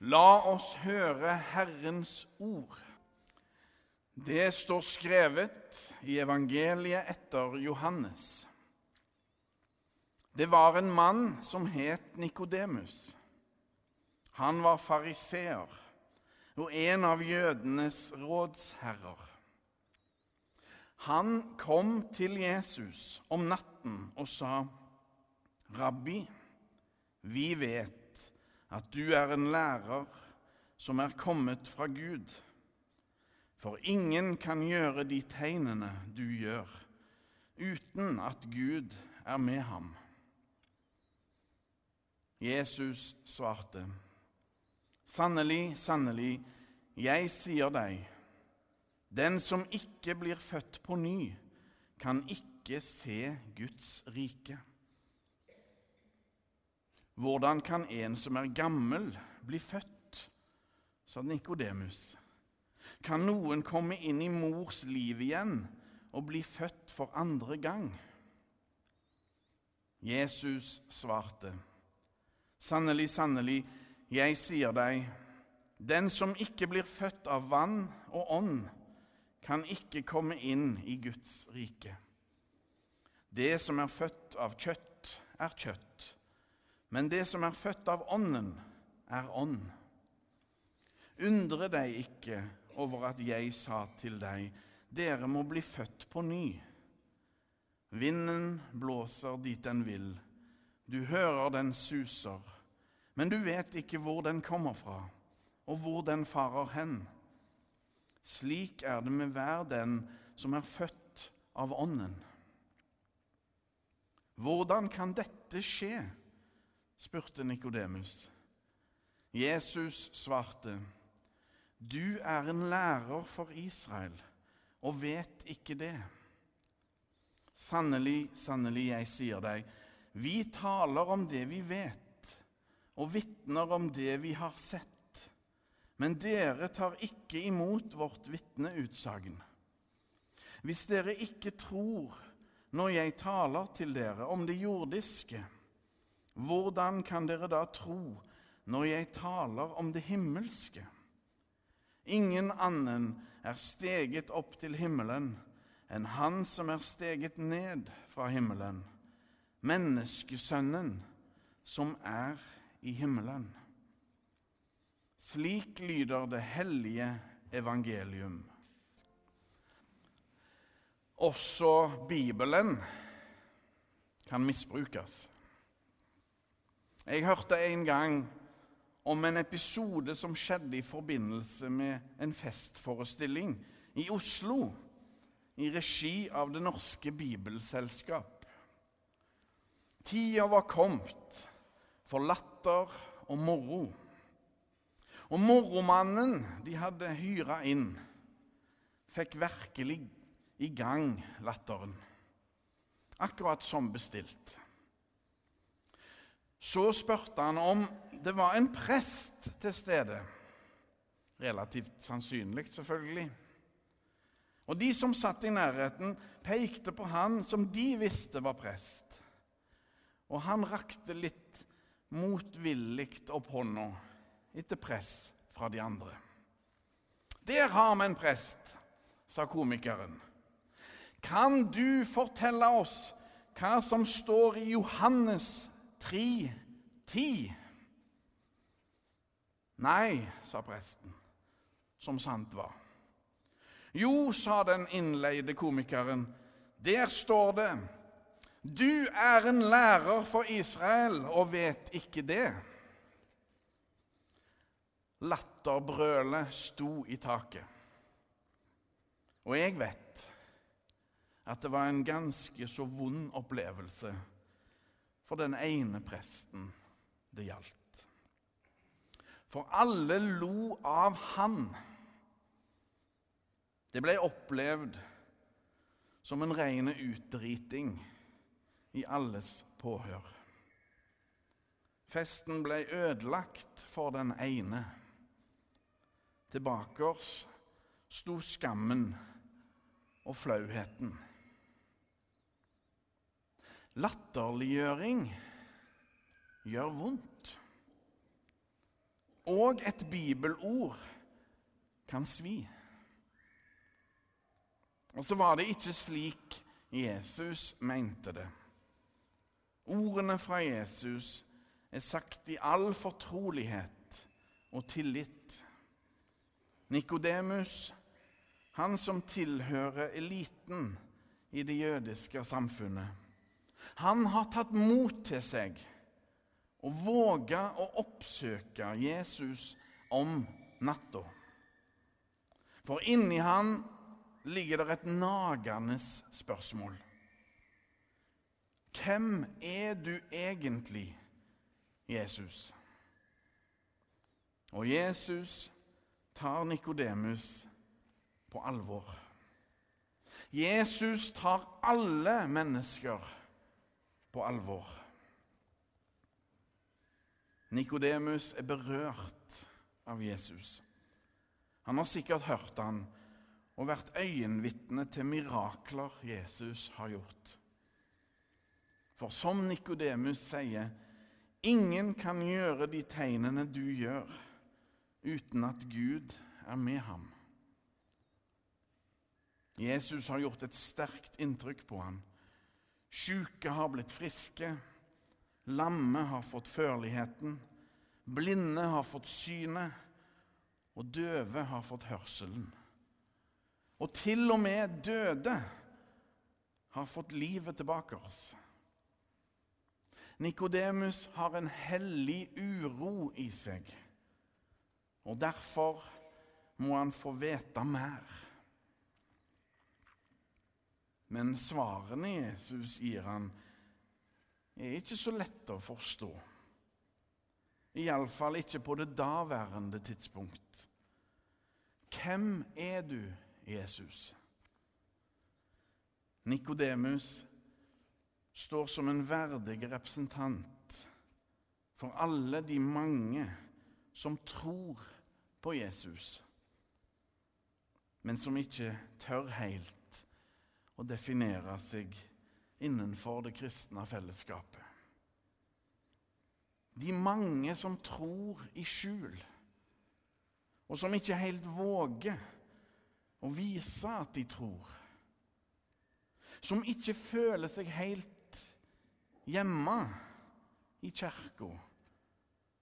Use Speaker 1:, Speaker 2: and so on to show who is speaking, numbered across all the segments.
Speaker 1: La oss høre Herrens ord. Det står skrevet i evangeliet etter Johannes. Det var en mann som het Nikodemus. Han var fariseer og en av jødenes rådsherrer. Han kom til Jesus om natten og sa, 'Rabbi, vi vet at du er en lærer som er kommet fra Gud. For ingen kan gjøre de tegnene du gjør, uten at Gud er med ham. Jesus svarte, Sannelig, sannelig, jeg sier deg, den som ikke blir født på ny, kan ikke se Guds rike. Hvordan kan en som er gammel, bli født? sa Nikodemus. Kan noen komme inn i mors liv igjen og bli født for andre gang? Jesus svarte, Sannelig, sannelig, jeg sier deg, den som ikke blir født av vann og ånd, kan ikke komme inn i Guds rike. Det som er født av kjøtt, er kjøtt men det som er født av Ånden, er ånd. Undre deg ikke over at jeg sa til deg, dere må bli født på ny. Vinden blåser dit den vil, du hører den suser, men du vet ikke hvor den kommer fra, og hvor den farer hen. Slik er det med hver den som er født av Ånden. Hvordan kan dette skje? Spurte Nikodemus. Jesus svarte, 'Du er en lærer for Israel og vet ikke det.' Sannelig, sannelig, jeg sier deg, vi taler om det vi vet, og vitner om det vi har sett. Men dere tar ikke imot vårt vitneutsagn. Hvis dere ikke tror når jeg taler til dere om det jordiske, hvordan kan dere da tro når jeg taler om det himmelske? Ingen annen er steget opp til himmelen enn Han som er steget ned fra himmelen, menneskesønnen som er i himmelen. Slik lyder det hellige evangelium. Også Bibelen kan misbrukes. Jeg hørte en gang om en episode som skjedde i forbindelse med en festforestilling i Oslo i regi av Det Norske Bibelselskap. Tida var kommet for latter og moro. Og moromannen de hadde hyra inn, fikk virkelig i gang latteren. Akkurat som bestilt. Så spurte han om det var en prest til stede. Relativt sannsynlig, selvfølgelig. Og de som satt i nærheten, pekte på han som de visste var prest. Og han rakte litt motvillig opp hånda etter press fra de andre. Der har vi en prest, sa komikeren. Kan du fortelle oss hva som står i Johannes tre ti. Nei, sa presten, som sant var. Jo, sa den innleide komikeren, der står det Du er en lærer for Israel og vet ikke det. Latterbrølet sto i taket. Og jeg vet at det var en ganske så vond opplevelse for den ene presten det gjaldt. For alle lo av han. Det ble opplevd som en ren utdriting i alles påhør. Festen ble ødelagt for den ene. Tilbake oss sto skammen og flauheten. Latterliggjøring gjør vondt. og et bibelord kan svi. Og så var det ikke slik Jesus mente det. Ordene fra Jesus er sagt i all fortrolighet og tillit. Nikodemus, han som tilhører eliten i det jødiske samfunnet, han har tatt mot til seg og våga å oppsøke Jesus om natta. For inni han ligger det et nagende spørsmål. Hvem er du egentlig, Jesus? Og Jesus tar Nikodemus på alvor. Jesus tar alle mennesker på alvor. Nikodemus er berørt av Jesus. Han har sikkert hørt han og vært øyenvitne til mirakler Jesus har gjort. For som Nikodemus sier, ingen kan gjøre de tegnene du gjør, uten at Gud er med ham. Jesus har gjort et sterkt inntrykk på ham. Sjuke har blitt friske, lamme har fått førligheten, blinde har fått synet, og døve har fått hørselen. Og til og med døde har fått livet tilbake oss. Nikodemus har en hellig uro i seg, og derfor må han få vite mer. Men svarene Jesus gir han, er ikke så lette å forstå. Iallfall ikke på det daværende tidspunkt. Hvem er du, Jesus? Nikodemus står som en verdig representant for alle de mange som tror på Jesus, men som ikke tør helt å definere seg innenfor det kristne fellesskapet. De mange som tror i skjul, og som ikke helt våger å vise at de tror. Som ikke føler seg helt hjemme i kirka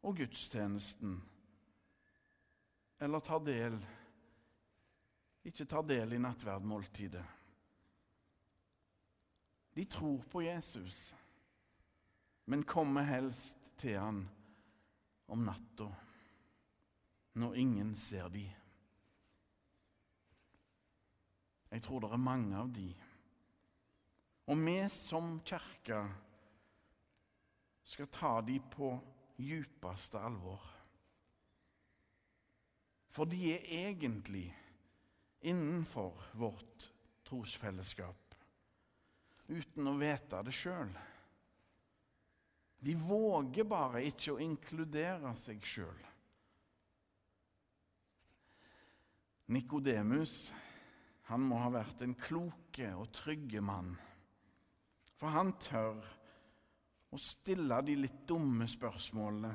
Speaker 1: og gudstjenesten, eller tar del, ikke tar del i nattverdmåltidet. De tror på Jesus, men kommer helst til han om natta når ingen ser de. Jeg tror det er mange av de. Og vi som kirke skal ta de på djupeste alvor. For de er egentlig innenfor vårt trosfellesskap uten å vite det sjøl. De våger bare ikke å inkludere seg sjøl. Nikodemus han må ha vært en kloke og trygge mann. For han tør å stille de litt dumme spørsmålene,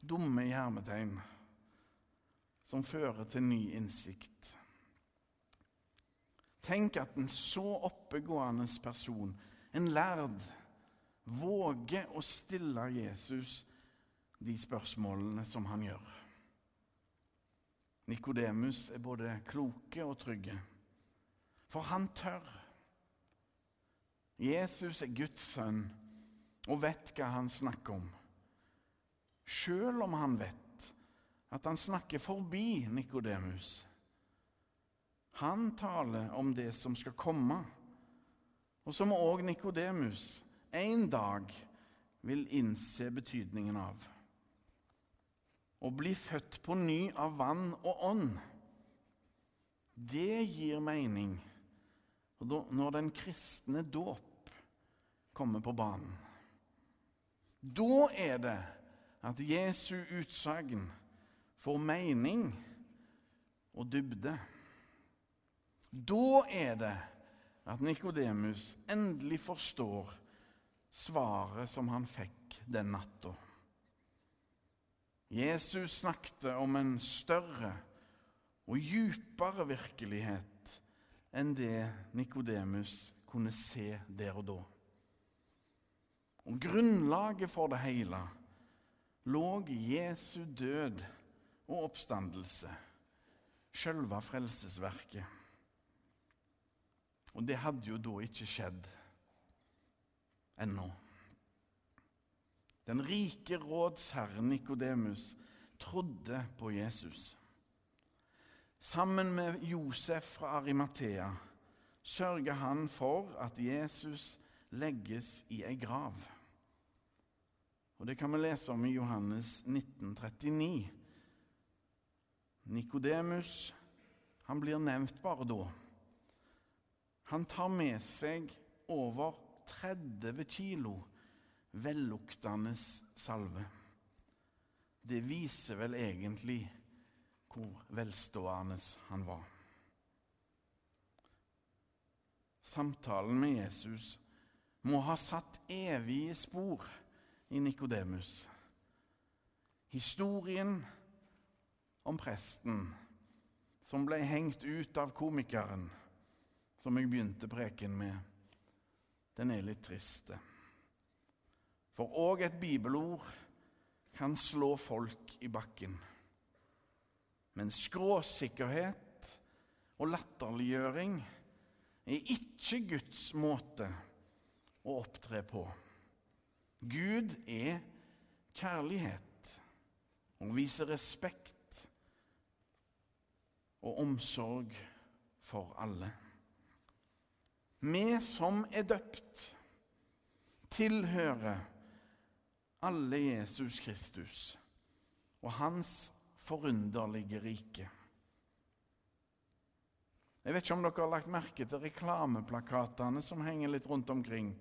Speaker 1: dumme i hermetegn, som fører til ny innsikt. Tenk at en så oppegående person, en lærd, våger å stille Jesus de spørsmålene som han gjør. Nikodemus er både kloke og trygge, for han tør. Jesus er Guds sønn og vet hva han snakker om. Sjøl om han vet at han snakker forbi Nikodemus. Han taler om det som skal komme, og som òg Nikodemus en dag vil innse betydningen av. Å bli født på ny av vann og ånd, det gir mening når den kristne dåp kommer på banen. Da er det at Jesu utsagn får mening og dybde. Da er det at Nikodemus endelig forstår svaret som han fikk den natta. Jesus snakket om en større og djupere virkelighet enn det Nikodemus kunne se der og da. Og Grunnlaget for det hele lå Jesu død og oppstandelse, sjølve frelsesverket. Og det hadde jo da ikke skjedd ennå. Den rike rådsherren Nikodemus trodde på Jesus. Sammen med Josef fra Arimathea sørger han for at Jesus legges i ei grav. Og Det kan vi lese om i Johannes 1939. Nikodemus blir nevnt bare da. Han tar med seg over 30 kilo velluktende salve. Det viser vel egentlig hvor velstående han var. Samtalen med Jesus må ha satt evige spor i Nikodemus. Historien om presten som ble hengt ut av komikeren som jeg begynte preken med, den er litt trist. For òg et bibelord kan slå folk i bakken. Men skråsikkerhet og latterliggjøring er ikke Guds måte å opptre på. Gud er kjærlighet og viser respekt og omsorg for alle. Vi som er døpt, tilhører alle Jesus Kristus og hans forunderlige rike. Jeg vet ikke om dere har lagt merke til reklameplakatene som henger litt rundt omkring,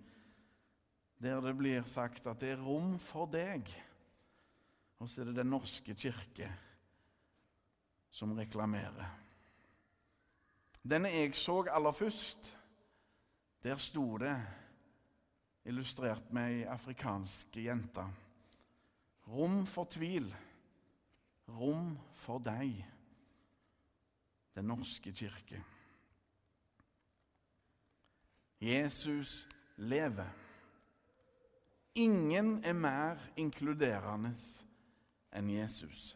Speaker 1: der det blir sagt at det er rom for deg. Og så er det Den norske kirke som reklamerer. Denne jeg så aller først, der sto det, illustrert med ei afrikansk jente, rom for tvil, rom for deg, Den norske kirke. Jesus lever. Ingen er mer inkluderende enn Jesus.